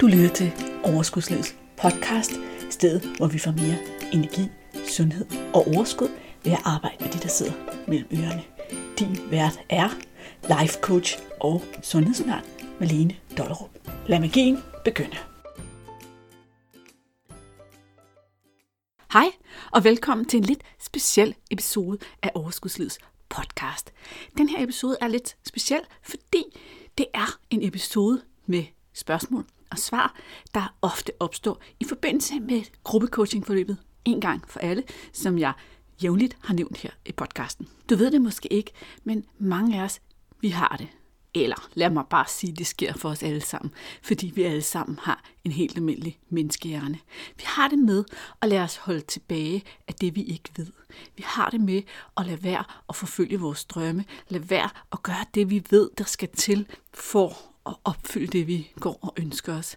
Du lytter til Overskudslivets podcast, stedet hvor vi får mere energi, sundhed og overskud ved at arbejde med de, der sidder mellem ørerne. Din vært er life coach og sundhedsundern Malene Dollerup. Lad magien begynde. Hej og velkommen til en lidt speciel episode af Overskudslivets podcast. Den her episode er lidt speciel, fordi det er en episode med spørgsmål og svar, der ofte opstår i forbindelse med gruppecoachingforløbet en gang for alle, som jeg jævnligt har nævnt her i podcasten. Du ved det måske ikke, men mange af os, vi har det. Eller lad mig bare sige, det sker for os alle sammen, fordi vi alle sammen har en helt almindelig menneskehjerne. Vi har det med at lade os holde tilbage af det, vi ikke ved. Vi har det med at lade være at forfølge vores drømme, lade være at gøre det, vi ved, der skal til for at opfylde det, vi går og ønsker os.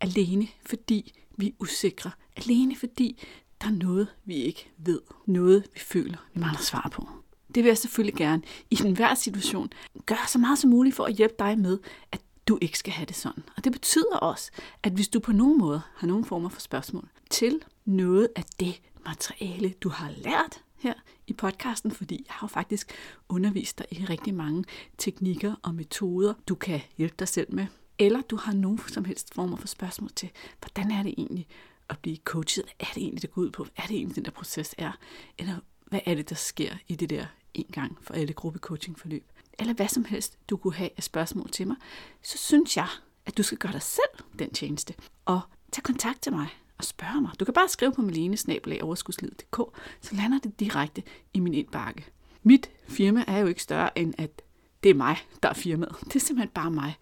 Alene fordi vi er usikre. Alene fordi der er noget, vi ikke ved. Noget, vi føler, vi mangler svar på. Det vil jeg selvfølgelig gerne i enhver situation gøre så meget som muligt for at hjælpe dig med, at du ikke skal have det sådan. Og det betyder også, at hvis du på nogen måde har nogen former for spørgsmål til noget af det materiale, du har lært her i podcasten, fordi jeg har jo faktisk undervist dig i rigtig mange teknikker og metoder, du kan hjælpe dig selv med. Eller du har nogen som helst former for spørgsmål til, hvordan er det egentlig at blive coachet? Hvad er det egentlig, det går ud på? Hvad er det egentlig, den der proces er? Eller hvad er det, der sker i det der en gang for alle gruppecoachingforløb? Eller hvad som helst, du kunne have af spørgsmål til mig, så synes jeg, at du skal gøre dig selv den tjeneste. Og tag kontakt til mig og spørge mig. Du kan bare skrive på malenesnabelagoverskudslivet.dk, så lander det direkte i min indbakke. Mit firma er jo ikke større end, at det er mig, der er firmaet. Det er simpelthen bare mig.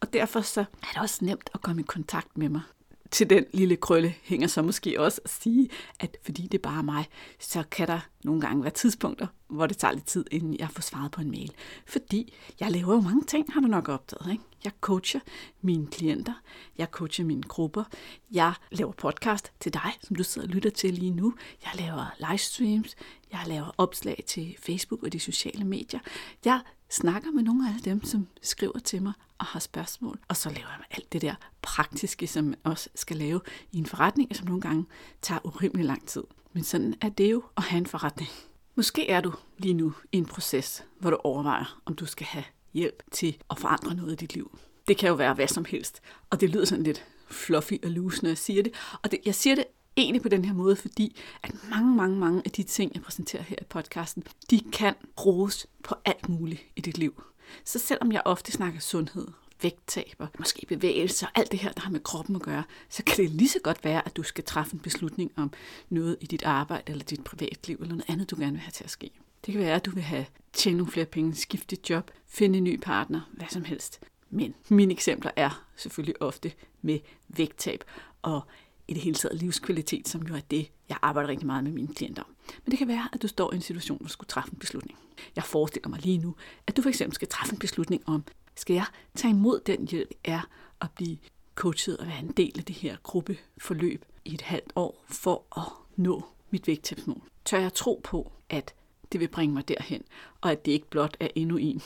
Og derfor så er det også nemt at komme i kontakt med mig til den lille krølle hænger så måske også at sige, at fordi det er bare mig, så kan der nogle gange være tidspunkter, hvor det tager lidt tid, inden jeg får svaret på en mail. Fordi jeg laver jo mange ting, har du nok opdaget. Ikke? Jeg coacher mine klienter, jeg coacher mine grupper, jeg laver podcast til dig, som du sidder og lytter til lige nu, jeg laver livestreams, jeg laver opslag til Facebook og de sociale medier, jeg snakker med nogle af dem, som skriver til mig og har spørgsmål. Og så laver jeg alt det der praktiske, som man også skal lave i en forretning, som nogle gange tager urimelig lang tid. Men sådan er det jo at have en forretning. Måske er du lige nu i en proces, hvor du overvejer, om du skal have hjælp til at forandre noget i dit liv. Det kan jo være hvad som helst, og det lyder sådan lidt fluffy og loose, når jeg siger det. Og det, jeg siger det egentlig på den her måde, fordi at mange, mange, mange af de ting, jeg præsenterer her i podcasten, de kan bruges på alt muligt i dit liv. Så selvom jeg ofte snakker sundhed, vægttab og måske bevægelse og alt det her, der har med kroppen at gøre, så kan det lige så godt være, at du skal træffe en beslutning om noget i dit arbejde eller dit privatliv eller noget andet, du gerne vil have til at ske. Det kan være, at du vil have tjene nogle flere penge, skifte job, finde en ny partner, hvad som helst. Men mine eksempler er selvfølgelig ofte med vægttab og i det hele taget livskvalitet, som jo er det, jeg arbejder rigtig meget med mine klienter om. Men det kan være, at du står i en situation, hvor du skulle træffe en beslutning. Jeg forestiller mig lige nu, at du for eksempel skal træffe en beslutning om, skal jeg tage imod den hjælp, er at blive coachet og være en del af det her gruppeforløb i et halvt år for at nå mit vægttabsmål. Tør jeg tro på, at det vil bringe mig derhen, og at det ikke blot er endnu en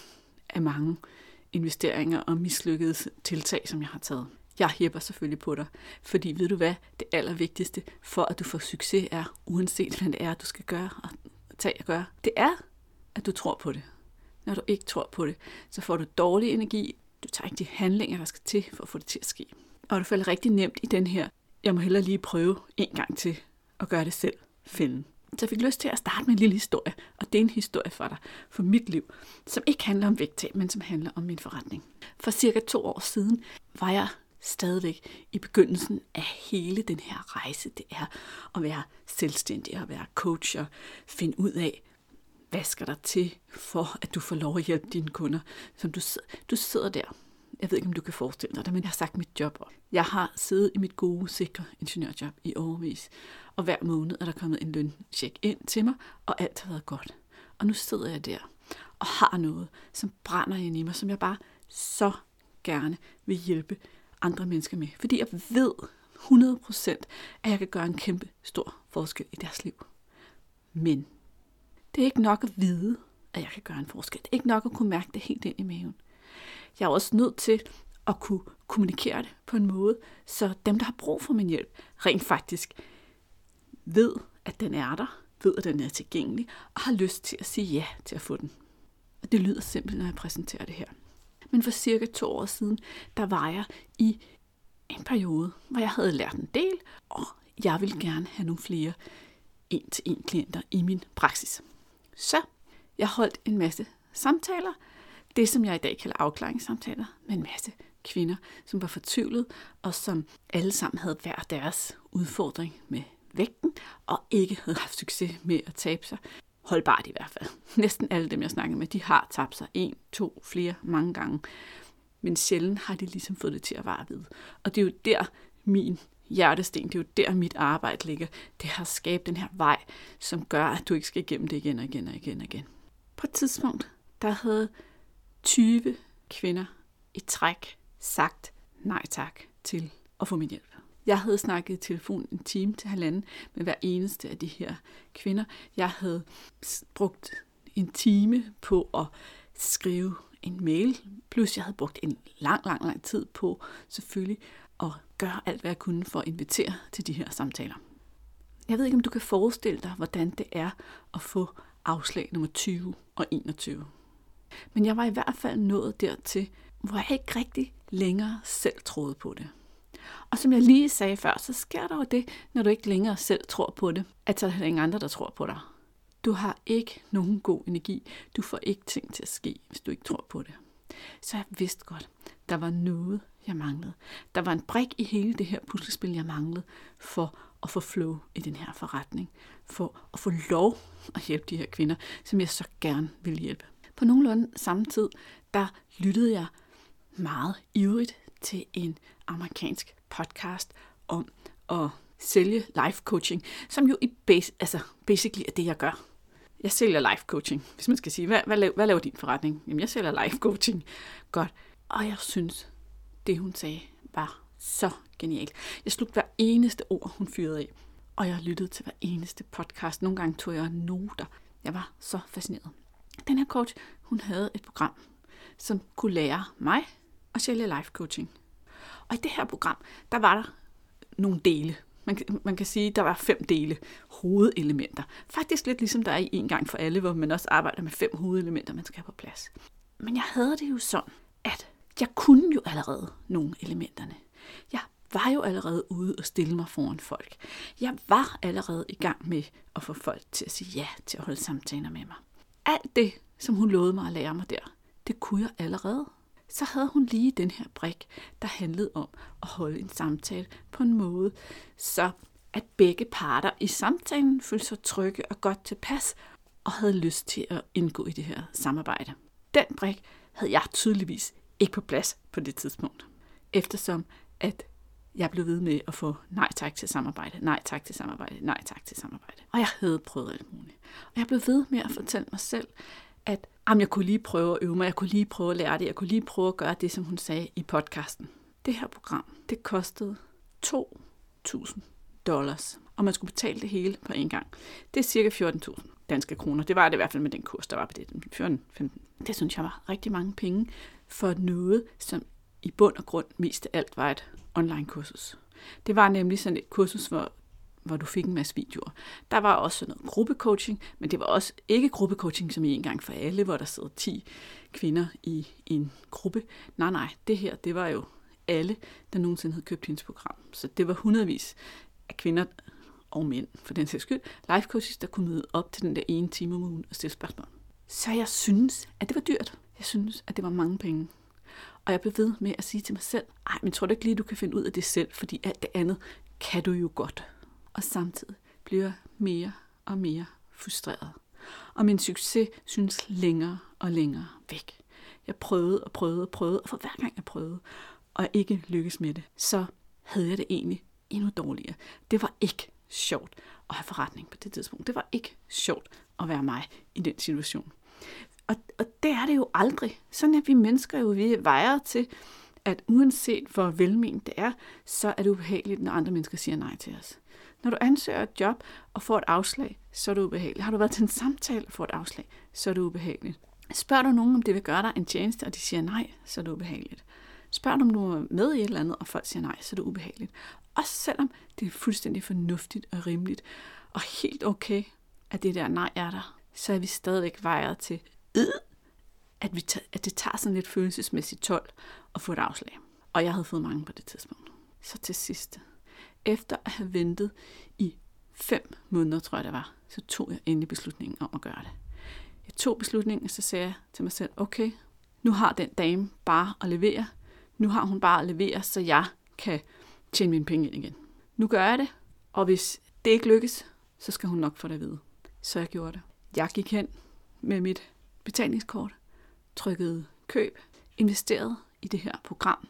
af mange investeringer og mislykkede tiltag, som jeg har taget. Jeg hæpper selvfølgelig på dig, fordi ved du hvad, det allervigtigste for, at du får succes er, uanset hvad det er, du skal gøre og tage og gøre, det er, at du tror på det. Når du ikke tror på det, så får du dårlig energi, du tager ikke de handlinger, der skal til for at få det til at ske. Og du falder rigtig nemt i den her, jeg må hellere lige prøve en gang til at gøre det selv, finde. Så jeg fik lyst til at starte med en lille historie, og det er en historie for dig, for mit liv, som ikke handler om vægttab, men som handler om min forretning. For cirka to år siden var jeg stadigvæk i begyndelsen af hele den her rejse, det er at være selvstændig og være coach og finde ud af, hvad skal der til for, at du får lov at hjælpe dine kunder. Som du, du sidder der. Jeg ved ikke, om du kan forestille dig det, men jeg har sagt mit job op. Jeg har siddet i mit gode, sikre ingeniørjob i overvis, og hver måned er der kommet en løncheck ind til mig, og alt har været godt. Og nu sidder jeg der og har noget, som brænder ind i mig, som jeg bare så gerne vil hjælpe andre mennesker med. Fordi jeg ved 100% at jeg kan gøre en kæmpe stor forskel i deres liv. Men det er ikke nok at vide, at jeg kan gøre en forskel. Det er ikke nok at kunne mærke det helt ind i maven. Jeg er også nødt til at kunne kommunikere det på en måde, så dem, der har brug for min hjælp, rent faktisk ved, at den er der, ved, at den er tilgængelig, og har lyst til at sige ja til at få den. Og det lyder simpelt, når jeg præsenterer det her. Men for cirka to år siden, der var jeg i en periode, hvor jeg havde lært en del, og jeg ville gerne have nogle flere en-til-en klienter i min praksis. Så jeg holdt en masse samtaler, det som jeg i dag kalder afklaringssamtaler, med en masse kvinder, som var fortvivlet, og som alle sammen havde hver deres udfordring med vægten, og ikke havde haft succes med at tabe sig. Holdbart i hvert fald. Næsten alle dem, jeg snakkede med, de har tabt sig en, to, flere, mange gange. Men sjældent har de ligesom fået det til at vare ved. Og det er jo der, min hjertesten, det er jo der, mit arbejde ligger. Det har skabt den her vej, som gør, at du ikke skal igennem det igen og igen og igen og igen. På et tidspunkt, der havde 20 kvinder i træk sagt nej tak til at få min hjælp. Jeg havde snakket i telefon en time til halvanden med hver eneste af de her kvinder. Jeg havde brugt en time på at skrive en mail, plus jeg havde brugt en lang, lang, lang tid på selvfølgelig at gøre alt, hvad jeg kunne for at invitere til de her samtaler. Jeg ved ikke, om du kan forestille dig, hvordan det er at få afslag nummer 20 og 21. Men jeg var i hvert fald nået dertil, hvor jeg ikke rigtig længere selv troede på det. Og som jeg lige sagde før, så sker der jo det, når du ikke længere selv tror på det, at så er der ingen andre, der tror på dig. Du har ikke nogen god energi. Du får ikke ting til at ske, hvis du ikke tror på det. Så jeg vidste godt, der var noget, jeg manglede. Der var en brik i hele det her puslespil, jeg manglede for at få flow i den her forretning. For at få lov at hjælpe de her kvinder, som jeg så gerne vil hjælpe. På nogenlunde samme tid, der lyttede jeg meget ivrigt til en amerikansk podcast om at sælge life coaching, som jo i base, altså basically er det, jeg gør. Jeg sælger life coaching, hvis man skal sige, hvad, hvad, laver, hvad laver din forretning? Jamen, jeg sælger life coaching. Godt. Og jeg synes, det hun sagde var så genialt. Jeg slugte hver eneste ord, hun fyrede af. Og jeg lyttede til hver eneste podcast. Nogle gange tog jeg noter. Jeg var så fascineret. Den her coach, hun havde et program, som kunne lære mig at sælge life coaching. Og i det her program, der var der nogle dele. Man, man kan sige, der var fem dele, hovedelementer. Faktisk lidt ligesom der er i en gang for alle, hvor man også arbejder med fem hovedelementer, man skal have på plads. Men jeg havde det jo sådan, at jeg kunne jo allerede nogle elementerne. Jeg var jo allerede ude og stille mig foran folk. Jeg var allerede i gang med at få folk til at sige ja til at holde samtaler med mig. Alt det, som hun lovede mig at lære mig der, det kunne jeg allerede så havde hun lige den her brik, der handlede om at holde en samtale på en måde, så at begge parter i samtalen følte sig trygge og godt tilpas, og havde lyst til at indgå i det her samarbejde. Den brik havde jeg tydeligvis ikke på plads på det tidspunkt, eftersom at jeg blev ved med at få nej tak til samarbejde, nej tak til samarbejde, nej tak til samarbejde. Og jeg havde prøvet alt muligt. Og jeg blev ved med at fortælle mig selv, at jamen, jeg kunne lige prøve at øve mig, jeg kunne lige prøve at lære det, jeg kunne lige prøve at gøre det, som hun sagde i podcasten. Det her program, det kostede 2.000 dollars, og man skulle betale det hele på en gang. Det er cirka 14.000 danske kroner. Det var det i hvert fald med den kurs, der var på det. 14-15. Det synes jeg var rigtig mange penge for noget, som i bund og grund mest af alt var et online kursus. Det var nemlig sådan et kursus, hvor hvor du fik en masse videoer. Der var også noget gruppecoaching, men det var også ikke gruppecoaching som i en gang for alle, hvor der sidder 10 kvinder i en gruppe. Nej, nej, det her, det var jo alle, der nogensinde havde købt hendes program. Så det var hundredvis af kvinder og mænd, for den sags skyld, life coaches, der kunne møde op til den der ene time om ugen og stille spørgsmål. Så jeg synes, at det var dyrt. Jeg synes, at det var mange penge. Og jeg blev ved med at sige til mig selv, ej, men tror du ikke lige, du kan finde ud af det selv, fordi alt det andet kan du jo godt og samtidig bliver jeg mere og mere frustreret. Og min succes synes længere og længere væk. Jeg prøvede og prøvede og prøvede, og for hver gang jeg prøvede, og ikke lykkes med det, så havde jeg det egentlig endnu dårligere. Det var ikke sjovt at have forretning på det tidspunkt. Det var ikke sjovt at være mig i den situation. Og, og det er det jo aldrig. Sådan er vi mennesker jo, vi vejer til, at uanset hvor velment det er, så er det ubehageligt, når andre mennesker siger nej til os. Når du ansøger et job og får et afslag, så er det ubehageligt. Har du været til en samtale og får et afslag, så er det ubehageligt. Spørger du nogen, om det vil gøre dig en tjeneste, og de siger nej, så er det ubehageligt. Spørger du, om du er med i et eller andet, og folk siger nej, så er det ubehageligt. Også selvom det er fuldstændig fornuftigt og rimeligt, og helt okay, at det der nej er der, så er vi stadigvæk vejet til, øh, at, vi at det tager sådan lidt følelsesmæssigt 12 at få et afslag. Og jeg havde fået mange på det tidspunkt. Så til sidst, efter at have ventet i fem måneder, tror jeg det var, så tog jeg endelig beslutningen om at gøre det. Jeg tog beslutningen, og så sagde jeg til mig selv, okay, nu har den dame bare at levere. Nu har hun bare at levere, så jeg kan tjene mine penge ind igen. Nu gør jeg det, og hvis det ikke lykkes, så skal hun nok få det at vide. Så jeg gjorde det. Jeg gik hen med mit betalingskort, trykkede køb, investerede i det her program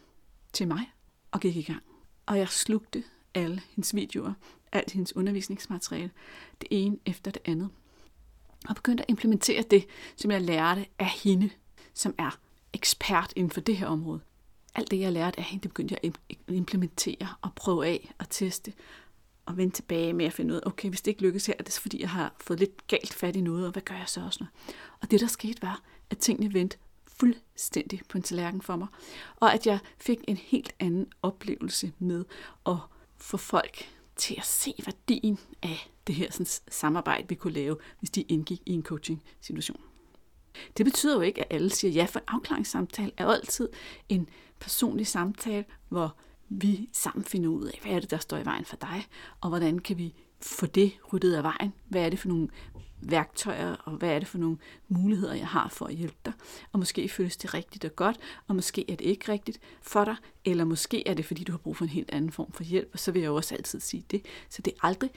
til mig og gik i gang. Og jeg slugte alle hendes videoer, alt hendes undervisningsmateriale, det ene efter det andet. Og begyndte at implementere det, som jeg lærte af hende, som er ekspert inden for det her område. Alt det, jeg lærte af hende, det begyndte jeg at implementere og prøve af og teste og vende tilbage med at finde ud af, okay, hvis det ikke lykkes her, er det fordi, jeg har fået lidt galt fat i noget, og hvad gør jeg så også nu? Og det, der skete, var, at tingene vendte fuldstændig på en tallerken for mig, og at jeg fik en helt anden oplevelse med at få folk til at se værdien af det her sådan, samarbejde, vi kunne lave, hvis de indgik i en coaching-situation. Det betyder jo ikke, at alle siger ja, for en afklaringssamtale er altid en personlig samtale, hvor vi sammen finder ud af, hvad er det, der står i vejen for dig, og hvordan kan vi få det ryddet af vejen? Hvad er det for nogle værktøjer, og hvad er det for nogle muligheder, jeg har for at hjælpe dig? Og måske føles det rigtigt og godt, og måske er det ikke rigtigt for dig, eller måske er det, fordi du har brug for en helt anden form for hjælp, og så vil jeg jo også altid sige det. Så det er aldrig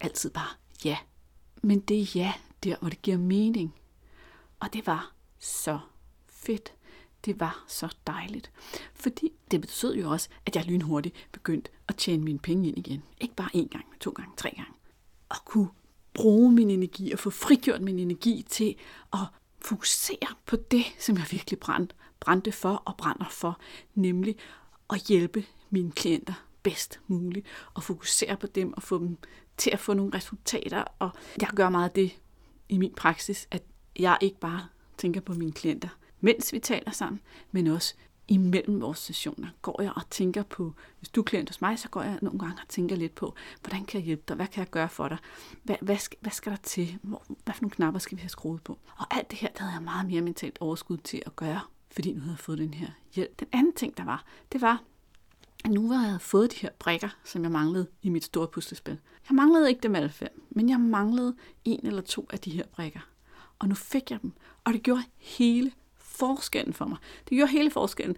altid bare ja. Men det er ja, der hvor det giver mening. Og det var så fedt. Det var så dejligt. Fordi det betød jo også, at jeg lynhurtigt begyndte at tjene mine penge ind igen. Ikke bare én gang, men to gange, tre gange. Og kunne bruge min energi og få frigjort min energi til at fokusere på det, som jeg virkelig brændte, brændte for og brænder for, nemlig at hjælpe mine klienter bedst muligt og fokusere på dem og få dem til at få nogle resultater. Og jeg gør meget af det i min praksis, at jeg ikke bare tænker på mine klienter, mens vi taler sammen, men også imellem vores sessioner går jeg og tænker på, hvis du er klient hos mig, så går jeg nogle gange og tænker lidt på, hvordan kan jeg hjælpe dig, hvad kan jeg gøre for dig, hvad, hvad, skal, hvad skal der til, Hvor, hvad for nogle knapper skal vi have skruet på. Og alt det her, der havde jeg meget mere mentalt overskud til at gøre, fordi nu havde jeg fået den her hjælp. Den anden ting, der var, det var, at nu var jeg fået de her brikker, som jeg manglede i mit store puslespil. Jeg manglede ikke dem alle fem, men jeg manglede en eller to af de her brikker. Og nu fik jeg dem, og det gjorde hele forskellen for mig. Det gjorde hele forskellen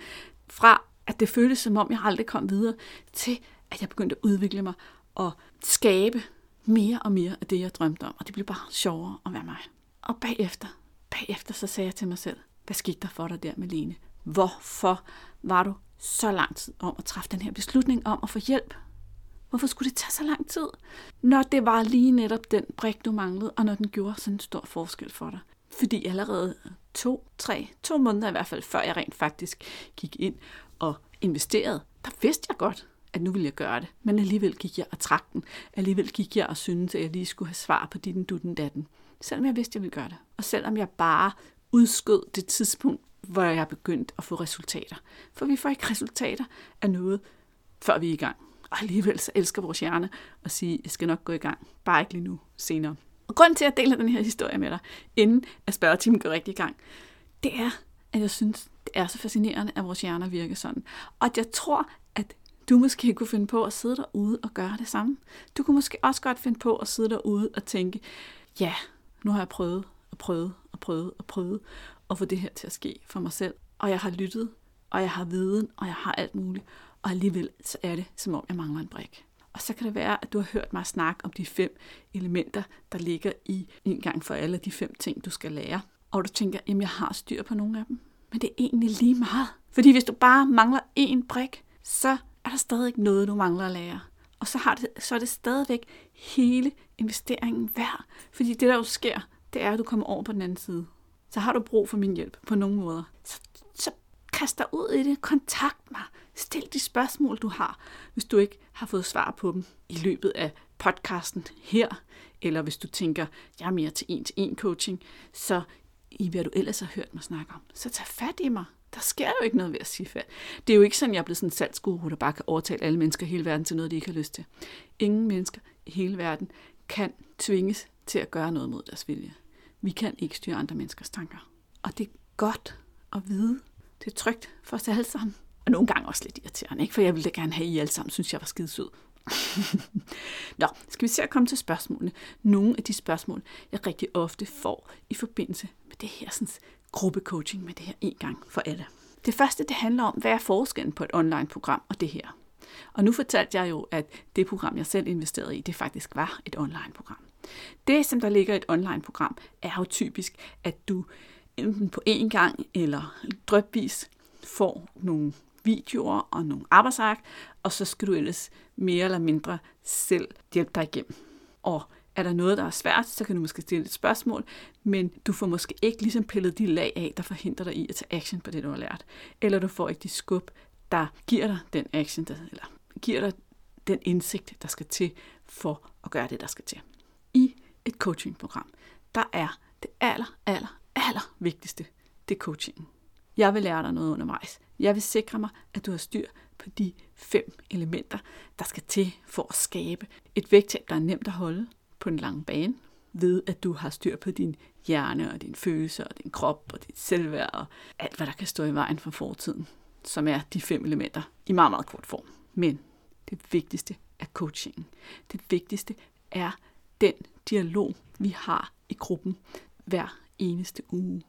fra, at det føltes som om, jeg aldrig kom videre, til at jeg begyndte at udvikle mig og skabe mere og mere af det, jeg drømte om. Og det blev bare sjovere at være mig. Og bagefter, bagefter så sagde jeg til mig selv, hvad skete der for dig der med Hvorfor var du så lang tid om at træffe den her beslutning om at få hjælp? Hvorfor skulle det tage så lang tid? Når det var lige netop den brik, du manglede, og når den gjorde sådan en stor forskel for dig. Fordi allerede to, tre, to måneder i hvert fald, før jeg rent faktisk gik ind og investerede, der vidste jeg godt, at nu ville jeg gøre det. Men alligevel gik jeg og trak den. Alligevel gik jeg og syntes, at jeg lige skulle have svar på din dutten datten. Selvom jeg vidste, at jeg ville gøre det. Og selvom jeg bare udskød det tidspunkt, hvor jeg begyndte at få resultater. For vi får ikke resultater af noget, før vi er i gang. Og alligevel så elsker vores hjerne at sige, jeg skal nok gå i gang. Bare ikke lige nu, senere. Og grunden til, at jeg deler den her historie med dig, inden at spørgetimen går rigtig i gang, det er, at jeg synes, det er så fascinerende, at vores hjerner virker sådan. Og at jeg tror, at du måske kunne finde på at sidde derude og gøre det samme. Du kunne måske også godt finde på at sidde derude og tænke, ja, nu har jeg prøvet og prøvet og prøvet og prøvet at få det her til at ske for mig selv. Og jeg har lyttet, og jeg har viden, og jeg har alt muligt. Og alligevel så er det, som om jeg mangler en brik. Og så kan det være, at du har hørt mig snakke om de fem elementer, der ligger i en gang for alle de fem ting, du skal lære. Og du tænker, at jeg har styr på nogle af dem. Men det er egentlig lige meget. Fordi hvis du bare mangler én brik, så er der stadig ikke noget, du mangler at lære. Og så, har det, så er det stadigvæk hele investeringen værd. Fordi det, der jo sker, det er, at du kommer over på den anden side. Så har du brug for min hjælp på nogle måder. Så, så kast dig ud i det. Kontakt mig. Stil de spørgsmål, du har, hvis du ikke har fået svar på dem i løbet af podcasten her, eller hvis du tænker, jeg er mere til en-til-en coaching, så i hvad du ellers har hørt mig snakke om, så tag fat i mig. Der sker jo ikke noget ved at sige fat. Det er jo ikke sådan, jeg er blevet sådan en salgsguru, der bare kan overtale alle mennesker i hele verden til noget, de ikke har lyst til. Ingen mennesker i hele verden kan tvinges til at gøre noget mod deres vilje. Vi kan ikke styre andre menneskers tanker. Og det er godt at vide. Det er trygt for os alle sammen. Og nogle gange også lidt irriterende, ikke? for jeg ville da gerne have, at I alle sammen synes, jeg var skide sød. Nå, skal vi se at komme til spørgsmålene. Nogle af de spørgsmål, jeg rigtig ofte får i forbindelse med det her sådan, gruppecoaching med det her en gang for alle. Det første, det handler om, hvad er forskellen på et online-program og det her? Og nu fortalte jeg jo, at det program, jeg selv investerede i, det faktisk var et online-program. Det, som der ligger i et online-program, er jo typisk, at du enten på én gang eller drøbvis får nogle videoer og nogle arbejdsark, og så skal du ellers mere eller mindre selv hjælpe dig igennem. Og er der noget, der er svært, så kan du måske stille et spørgsmål, men du får måske ikke ligesom pillet de lag af, der forhindrer dig i at tage action på det, du har lært. Eller du får ikke de skub, der giver dig den action, der, eller giver dig den indsigt, der skal til for at gøre det, der skal til. I et coachingprogram, der er det aller, aller, aller vigtigste, det er coachingen. Jeg vil lære dig noget undervejs. Jeg vil sikre mig, at du har styr på de fem elementer, der skal til for at skabe et vægttab, der er nemt at holde på en lang bane, ved at du har styr på din hjerne og din følelse og din krop og dit selvværd og alt, hvad der kan stå i vejen for fortiden, som er de fem elementer i meget, meget kort form. Men det vigtigste er coachingen. Det vigtigste er den dialog, vi har i gruppen hver eneste uge.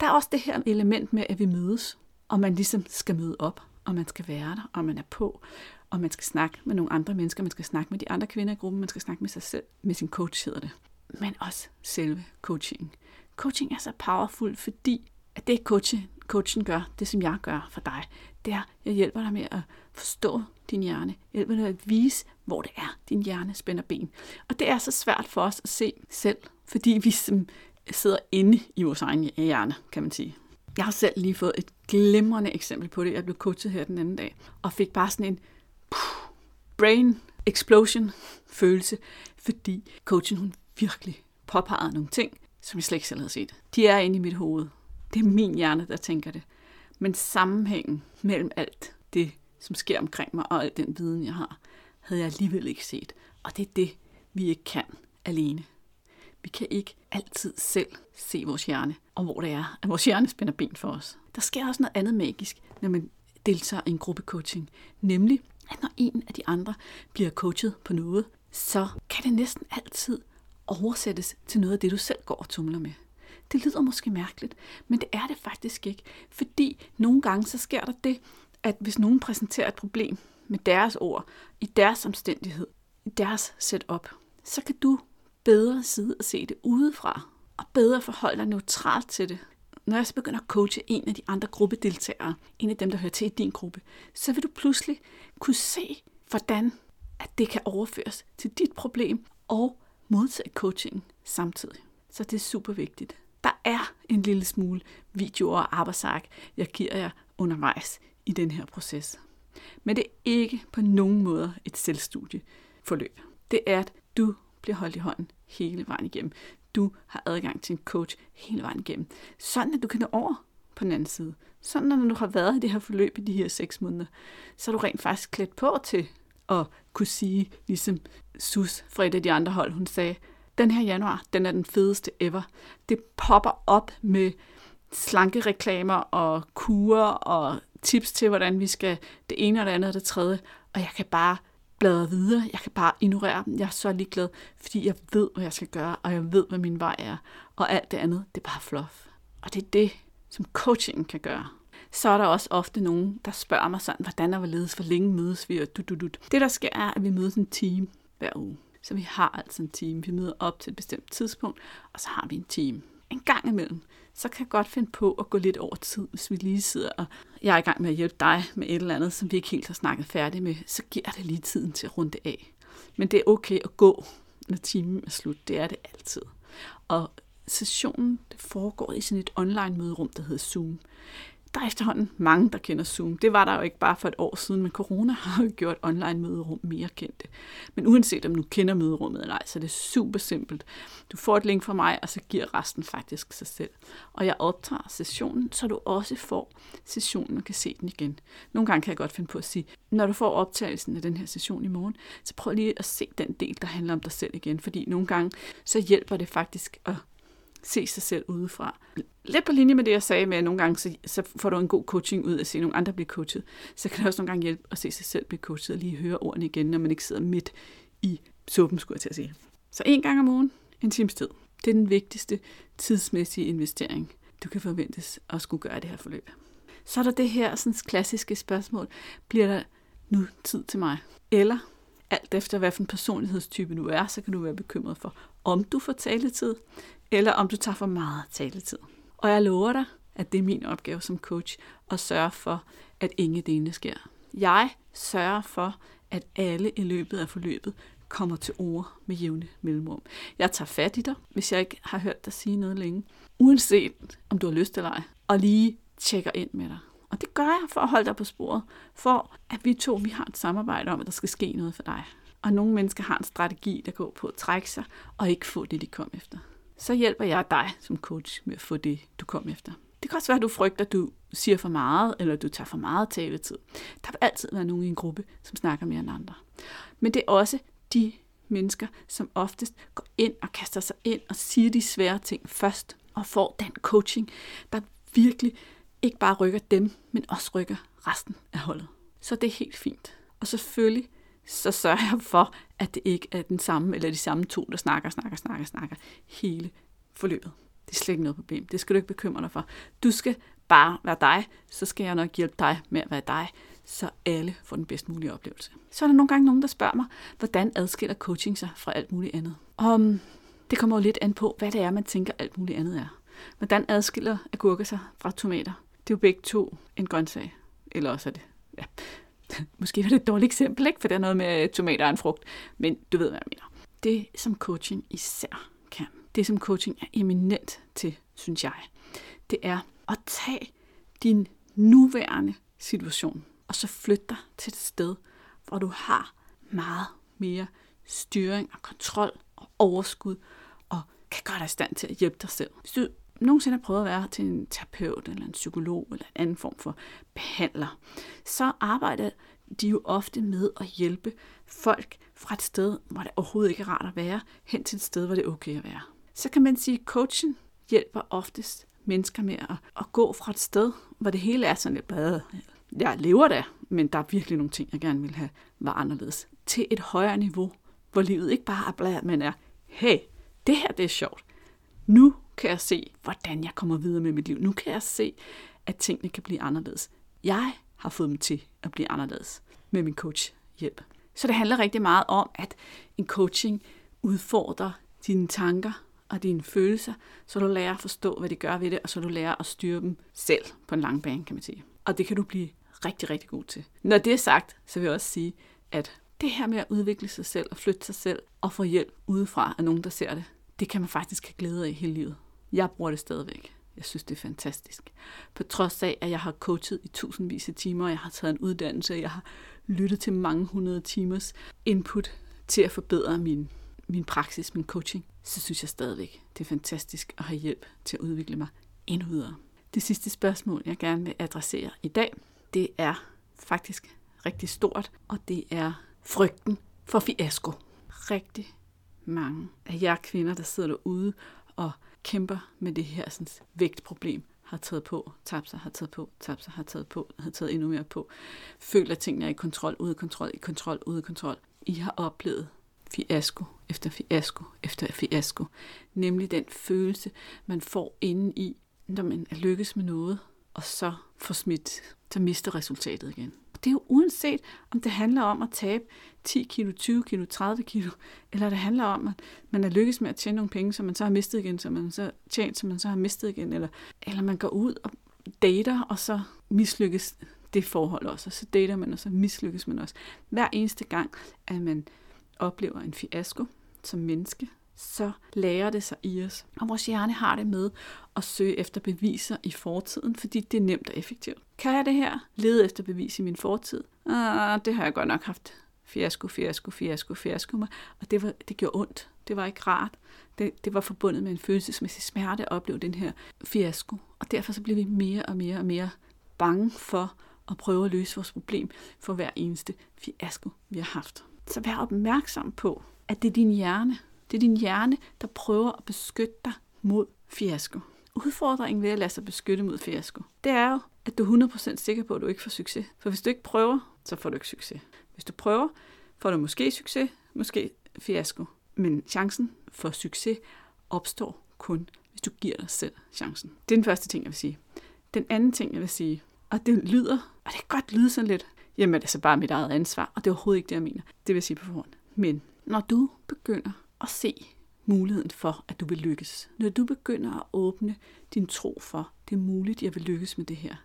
Der er også det her element med, at vi mødes, og man ligesom skal møde op, og man skal være der, og man er på, og man skal snakke med nogle andre mennesker, man skal snakke med de andre kvinder i gruppen, man skal snakke med sig selv, med sin coach hedder det. Men også selve coaching. Coaching er så powerful, fordi at det coachen, coachen gør, det som jeg gør for dig, det er, jeg hjælper dig med at forstå din hjerne. Jeg hjælper dig at vise, hvor det er, din hjerne spænder ben. Og det er så svært for os at se selv, fordi vi som sidder inde i vores egen hjerne, kan man sige. Jeg har selv lige fået et glimrende eksempel på det. Jeg blev coachet her den anden dag, og fik bare sådan en puh, brain explosion følelse, fordi coachen hun virkelig påpegede nogle ting, som jeg slet ikke selv havde set. De er inde i mit hoved. Det er min hjerne, der tænker det. Men sammenhængen mellem alt det, som sker omkring mig, og al den viden, jeg har, havde jeg alligevel ikke set. Og det er det, vi ikke kan alene. Vi kan ikke altid selv se vores hjerne, og hvor det er, at vores hjerne spænder ben for os. Der sker også noget andet magisk, når man deltager i en gruppecoaching. Nemlig, at når en af de andre bliver coachet på noget, så kan det næsten altid oversættes til noget af det, du selv går og tumler med. Det lyder måske mærkeligt, men det er det faktisk ikke. Fordi nogle gange så sker der det, at hvis nogen præsenterer et problem med deres ord, i deres omstændighed, i deres setup, så kan du bedre side at se det udefra, og bedre forholde dig neutralt til det. Når jeg så begynder at coache en af de andre gruppedeltagere, en af dem, der hører til i din gruppe, så vil du pludselig kunne se, hvordan at det kan overføres til dit problem og modtage coaching samtidig. Så det er super vigtigt. Der er en lille smule videoer og arbejdsark, jeg giver jer undervejs i den her proces. Men det er ikke på nogen måde et selvstudieforløb. Det er, at du bliver holdt i hånden hele vejen igennem. Du har adgang til en coach hele vejen igennem. Sådan at du kan nå over på den anden side. Sådan at når du har været i det her forløb i de her seks måneder, så er du rent faktisk klædt på til at kunne sige, ligesom Sus fra et af de andre hold, hun sagde, den her januar, den er den fedeste ever. Det popper op med slanke reklamer og kurer og tips til, hvordan vi skal det ene og det andet og det tredje. Og jeg kan bare bladre videre. Jeg kan bare ignorere dem. Jeg er så ligeglad, fordi jeg ved, hvad jeg skal gøre, og jeg ved, hvad min vej er. Og alt det andet, det er bare fluff. Og det er det, som coachingen kan gøre. Så er der også ofte nogen, der spørger mig sådan, hvordan og hvorledes, hvor længe mødes vi, og du, du, du. Det, der sker, er, at vi mødes en time hver uge. Så vi har altså en time. Vi møder op til et bestemt tidspunkt, og så har vi en time. En gang imellem, så kan jeg godt finde på at gå lidt over tid, hvis vi lige sidder og jeg er i gang med at hjælpe dig med et eller andet, som vi ikke helt har snakket færdigt med, så giver det lige tiden til at runde af. Men det er okay at gå, når timen er slut. Det er det altid. Og sessionen det foregår i sådan et online møderum, der hedder Zoom der er efterhånden mange, der kender Zoom. Det var der jo ikke bare for et år siden, men corona har jo gjort online møderum mere kendte. Men uanset om du kender møderummet eller ej, så er det super simpelt. Du får et link fra mig, og så giver resten faktisk sig selv. Og jeg optager sessionen, så du også får sessionen og kan se den igen. Nogle gange kan jeg godt finde på at sige, når du får optagelsen af den her session i morgen, så prøv lige at se den del, der handler om dig selv igen. Fordi nogle gange, så hjælper det faktisk at se sig selv udefra. Lidt på linje med det, jeg sagde med, at nogle gange så, så får du en god coaching ud at se nogle andre blive coachet. Så kan det også nogle gange hjælpe at se sig selv blive coachet og lige høre ordene igen, når man ikke sidder midt i suppen, skulle jeg til at sige. Så en gang om ugen, en times tid. Det er den vigtigste tidsmæssige investering, du kan forventes at skulle gøre det her forløb. Så er der det her sådan klassiske spørgsmål. Bliver der nu tid til mig? Eller alt efter hvad for en personlighedstype du er, så kan du være bekymret for, om du får taletid, eller om du tager for meget taletid. Og jeg lover dig, at det er min opgave som coach at sørge for, at ingen delene sker. Jeg sørger for, at alle i løbet af forløbet kommer til ord med jævne mellemrum. Jeg tager fat i dig, hvis jeg ikke har hørt dig sige noget længe, uanset om du har lyst eller ej, og lige tjekker ind med dig. Og det gør jeg for at holde dig på sporet, for at vi to vi har et samarbejde om, at der skal ske noget for dig. Og nogle mennesker har en strategi, der går på at trække sig og ikke få det, de kom efter så hjælper jeg dig som coach med at få det, du kom efter. Det kan også være, at du frygter, at du siger for meget, eller du tager for meget taletid. Der vil altid være nogen i en gruppe, som snakker mere end andre. Men det er også de mennesker, som oftest går ind og kaster sig ind og siger de svære ting først, og får den coaching, der virkelig ikke bare rykker dem, men også rykker resten af holdet. Så det er helt fint. Og selvfølgelig så sørger jeg for, at det ikke er den samme, eller de samme to, der snakker, snakker, snakker, snakker hele forløbet. Det er slet ikke noget problem. Det skal du ikke bekymre dig for. Du skal bare være dig, så skal jeg nok hjælpe dig med at være dig, så alle får den bedst mulige oplevelse. Så er der nogle gange nogen, der spørger mig, hvordan adskiller coaching sig fra alt muligt andet? Og mm, det kommer jo lidt an på, hvad det er, man tænker alt muligt andet er. Hvordan adskiller agurker sig fra tomater? Det er jo begge to en grøntsag. Eller også er det, ja, måske var det et dårligt eksempel, ikke? for det er noget med tomater og en frugt, men du ved, hvad jeg mener. Det, som coaching især kan, det som coaching er eminent til, synes jeg, det er at tage din nuværende situation, og så flytte dig til et sted, hvor du har meget mere styring og kontrol og overskud, og kan gøre dig i stand til at hjælpe dig selv. Hvis du nogensinde har prøvet at være til en terapeut eller en psykolog eller en anden form for behandler, så arbejder de jo ofte med at hjælpe folk fra et sted, hvor det overhovedet ikke er rart at være, hen til et sted, hvor det er okay at være. Så kan man sige, at coachen hjælper oftest mennesker med at, at gå fra et sted, hvor det hele er sådan lidt bade. Jeg lever der, men der er virkelig nogle ting, jeg gerne vil have var anderledes. Til et højere niveau, hvor livet ikke bare er blad, men er, hey, det her det er sjovt. Nu kan jeg se, hvordan jeg kommer videre med mit liv. Nu kan jeg se, at tingene kan blive anderledes. Jeg har fået dem til at blive anderledes med min coach hjælp. Så det handler rigtig meget om, at en coaching udfordrer dine tanker og dine følelser, så du lærer at forstå, hvad de gør ved det, og så du lærer at styre dem selv på en lang bane, kan man sige. Og det kan du blive rigtig, rigtig god til. Når det er sagt, så vil jeg også sige, at det her med at udvikle sig selv og flytte sig selv og få hjælp udefra af nogen, der ser det, det kan man faktisk have glæde af hele livet. Jeg bruger det stadigvæk. Jeg synes, det er fantastisk. På trods af, at jeg har coachet i tusindvis af timer, jeg har taget en uddannelse, jeg har lyttet til mange hundrede timers input til at forbedre min, min praksis, min coaching, så synes jeg stadigvæk, det er fantastisk at have hjælp til at udvikle mig endnu videre. Det sidste spørgsmål, jeg gerne vil adressere i dag, det er faktisk rigtig stort, og det er frygten for fiasko. Rigtig mange af jer kvinder, der sidder derude og kæmper med det her sådan, vægtproblem, har taget på, tabt sig, har taget på, tabt sig, har taget på, har taget endnu mere på. Føler, at tingene er i kontrol, ude af kontrol, i kontrol, ude af kontrol. I har oplevet fiasko efter fiasko efter fiasko. Nemlig den følelse, man får inde i, når man er lykkes med noget, og så får smidt, så mister resultatet igen det er jo uanset, om det handler om at tabe 10 kilo, 20 kilo, 30 kilo, eller det handler om, at man er lykkes med at tjene nogle penge, som man så har mistet igen, som man så tjent, som man så har mistet igen, eller, eller man går ud og dater, og så mislykkes det forhold også, og så dater man, og så mislykkes man også. Hver eneste gang, at man oplever en fiasko som menneske, så lærer det sig i os. Og vores hjerne har det med at søge efter beviser i fortiden, fordi det er nemt og effektivt. Kan jeg det her? Lede efter bevis i min fortid? Ah, det har jeg godt nok haft fiasko, fiasko, fiasko, fiasko mig. Og det, var, det gjorde ondt. Det var ikke rart. Det, det var forbundet med en følelsesmæssig smerte at opleve den her fiasko. Og derfor så bliver vi mere og mere og mere bange for at prøve at løse vores problem for hver eneste fiasko, vi har haft. Så vær opmærksom på, at det er din hjerne. Det er din hjerne, der prøver at beskytte dig mod fiasko. Udfordringen ved at lade sig beskytte mod fiasko, det er jo, at du er 100% sikker på, at du ikke får succes. For hvis du ikke prøver, så får du ikke succes. Hvis du prøver, får du måske succes, måske fiasko. Men chancen for succes opstår kun, hvis du giver dig selv chancen. Det er den første ting, jeg vil sige. Den anden ting, jeg vil sige, og det lyder, og det kan godt lyde sådan lidt, jamen det er så bare mit eget ansvar, og det er overhovedet ikke det, jeg mener. Det vil jeg sige på forhånd. Men når du begynder at se muligheden for, at du vil lykkes, når du begynder at åbne din tro for, det er muligt, jeg vil lykkes med det her,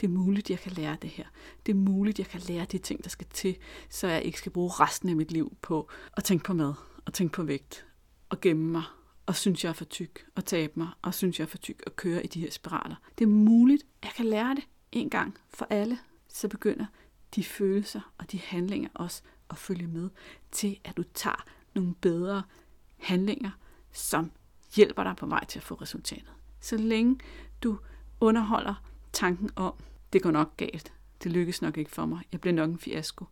det er muligt, jeg kan lære det her. Det er muligt, jeg kan lære de ting, der skal til, så jeg ikke skal bruge resten af mit liv på at tænke på mad, og tænke på vægt, og gemme mig, og synes, jeg er for tyk, og tabe mig, og synes, jeg er for tyk, og køre i de her spiraler. Det er muligt, jeg kan lære det en gang for alle. Så begynder de følelser og de handlinger også at følge med til, at du tager nogle bedre handlinger, som hjælper dig på vej til at få resultatet. Så længe du underholder tanken om, det går nok galt, det lykkes nok ikke for mig, jeg bliver nok en fiasko,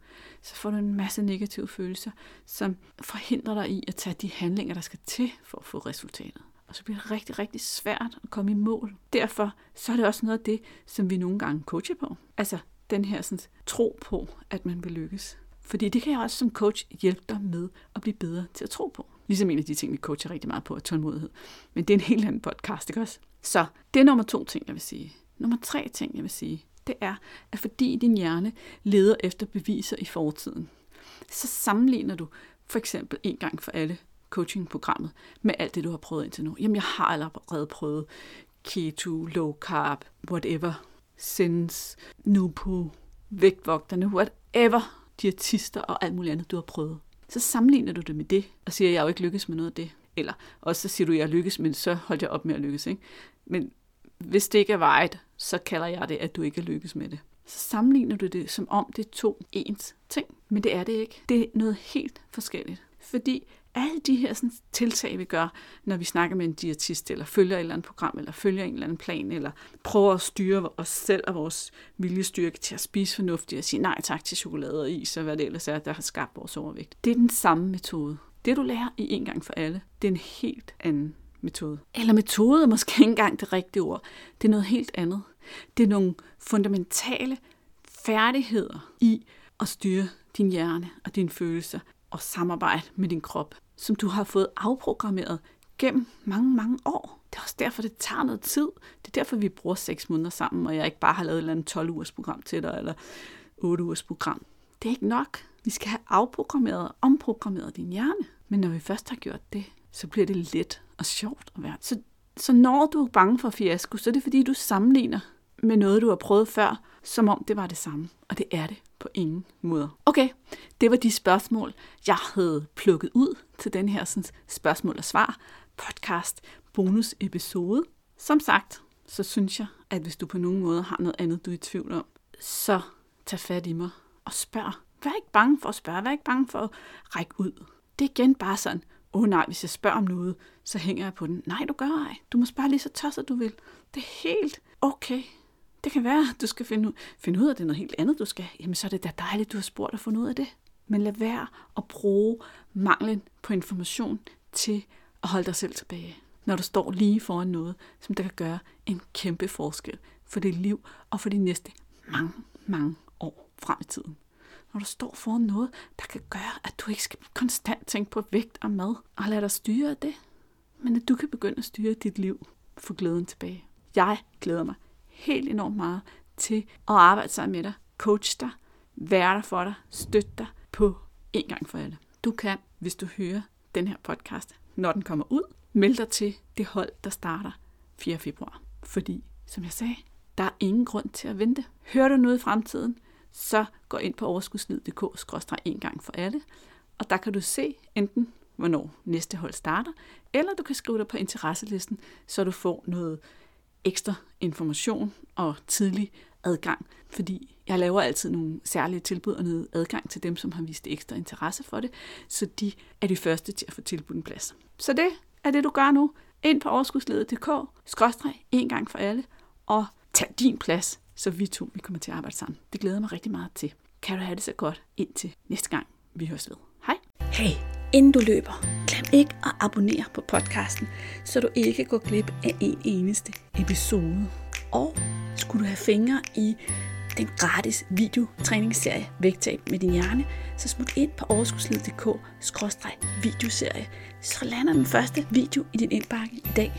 så får du en masse negative følelser, som forhindrer dig i at tage de handlinger, der skal til for at få resultatet. Og så bliver det rigtig, rigtig svært at komme i mål. Derfor så er det også noget af det, som vi nogle gange coacher på. Altså den her sådan, tro på, at man vil lykkes. Fordi det kan jeg også som coach hjælpe dig med at blive bedre til at tro på. Ligesom en af de ting, vi coacher rigtig meget på, er tålmodighed. Men det er en helt anden podcast, ikke også? Så det er nummer to ting, jeg vil sige. Nummer tre ting, jeg vil sige, det er, at fordi din hjerne leder efter beviser i fortiden, så sammenligner du for eksempel en gang for alle coachingprogrammet med alt det, du har prøvet indtil nu. Jamen, jeg har allerede prøvet keto, low carb, whatever, sins, nupu, vægtvogterne, whatever, diætister og alt muligt andet, du har prøvet. Så sammenligner du det med det, og siger, at jeg har jo ikke lykkes med noget af det. Eller også så siger du, at jeg lykkes, men så holdt jeg op med at lykkes. Ikke? Men hvis det ikke er vejet, så kalder jeg det, at du ikke er lykkes med det. Så sammenligner du det, som om det er to ens ting. Men det er det ikke. Det er noget helt forskelligt. Fordi alle de her sådan, tiltag, vi gør, når vi snakker med en diætist, eller følger et eller andet program, eller følger en eller anden plan, eller prøver at styre os selv og vores viljestyrke til at spise fornuftigt, og sige nej tak til chokolade og is, og hvad det ellers er, der har skabt vores overvægt. Det er den samme metode. Det, du lærer i en gang for alle, det er en helt anden metode. Eller metode er måske ikke engang det rigtige ord. Det er noget helt andet. Det er nogle fundamentale færdigheder i at styre din hjerne og dine følelser og samarbejde med din krop, som du har fået afprogrammeret gennem mange, mange år. Det er også derfor, det tager noget tid. Det er derfor, vi bruger seks måneder sammen, og jeg ikke bare har lavet et eller andet 12 ugers program til dig, eller 8 ugers program. Det er ikke nok. Vi skal have afprogrammeret og omprogrammeret din hjerne. Men når vi først har gjort det, så bliver det let og sjovt at være. Så, så når du er bange for fiasko, så er det fordi, du sammenligner med noget, du har prøvet før, som om det var det samme. Og det er det på ingen måde. Okay, det var de spørgsmål, jeg havde plukket ud til den her sådan, spørgsmål og svar podcast bonus episode. Som sagt, så synes jeg, at hvis du på nogen måde har noget andet, du er i tvivl om, så tag fat i mig og spørg. Vær ikke bange for at spørge, vær ikke bange for at række ud. Det er igen bare sådan, åh oh, nej, hvis jeg spørger om noget, så hænger jeg på den. Nej, du gør ej. Du må spørge lige så tosset du vil. Det er helt okay. Det kan være, at du skal finde ud, finde ud af, at det er noget helt andet, du skal. Jamen, så er det da dejligt, du har spurgt og fundet ud af det. Men lad være at bruge manglen på information til at holde dig selv tilbage. Når du står lige foran noget, som der kan gøre en kæmpe forskel for dit liv og for de næste mange, mange år frem i tiden når du står foran noget, der kan gøre, at du ikke skal konstant tænke på vægt og mad, og lade dig styre af det, men at du kan begynde at styre dit liv for glæden tilbage. Jeg glæder mig helt enormt meget til at arbejde sammen med dig, coach dig, være der for dig, støtte dig på en gang for alle. Du kan, hvis du hører den her podcast, når den kommer ud, melde dig til det hold, der starter 4. februar. Fordi, som jeg sagde, der er ingen grund til at vente. Hører du noget i fremtiden, så gå ind på overskudslid.dk en gang for alle, og der kan du se enten hvornår næste hold starter, eller du kan skrive dig på interesselisten, så du får noget ekstra information og tidlig adgang, fordi jeg laver altid nogle særlige tilbud og noget adgang til dem, som har vist ekstra interesse for det, så de er de første til at få tilbudt en plads. Så det er det, du gør nu. Ind på overskudsledet.dk, skråstreg, en gang for alle, og tag din plads, så vi to vi kommer til at arbejde sammen. Det glæder mig rigtig meget til. Kan du have det så godt indtil næste gang, vi høres ved. Hej! Hey, inden du løber, glem ikke at abonnere på podcasten, så du ikke går glip af en eneste episode. Og skulle du have fingre i den gratis videotræningsserie Vægtab med din hjerne, så smut ind på overskudslivet.dk videoserie, så lander den første video i din indbakke i dag.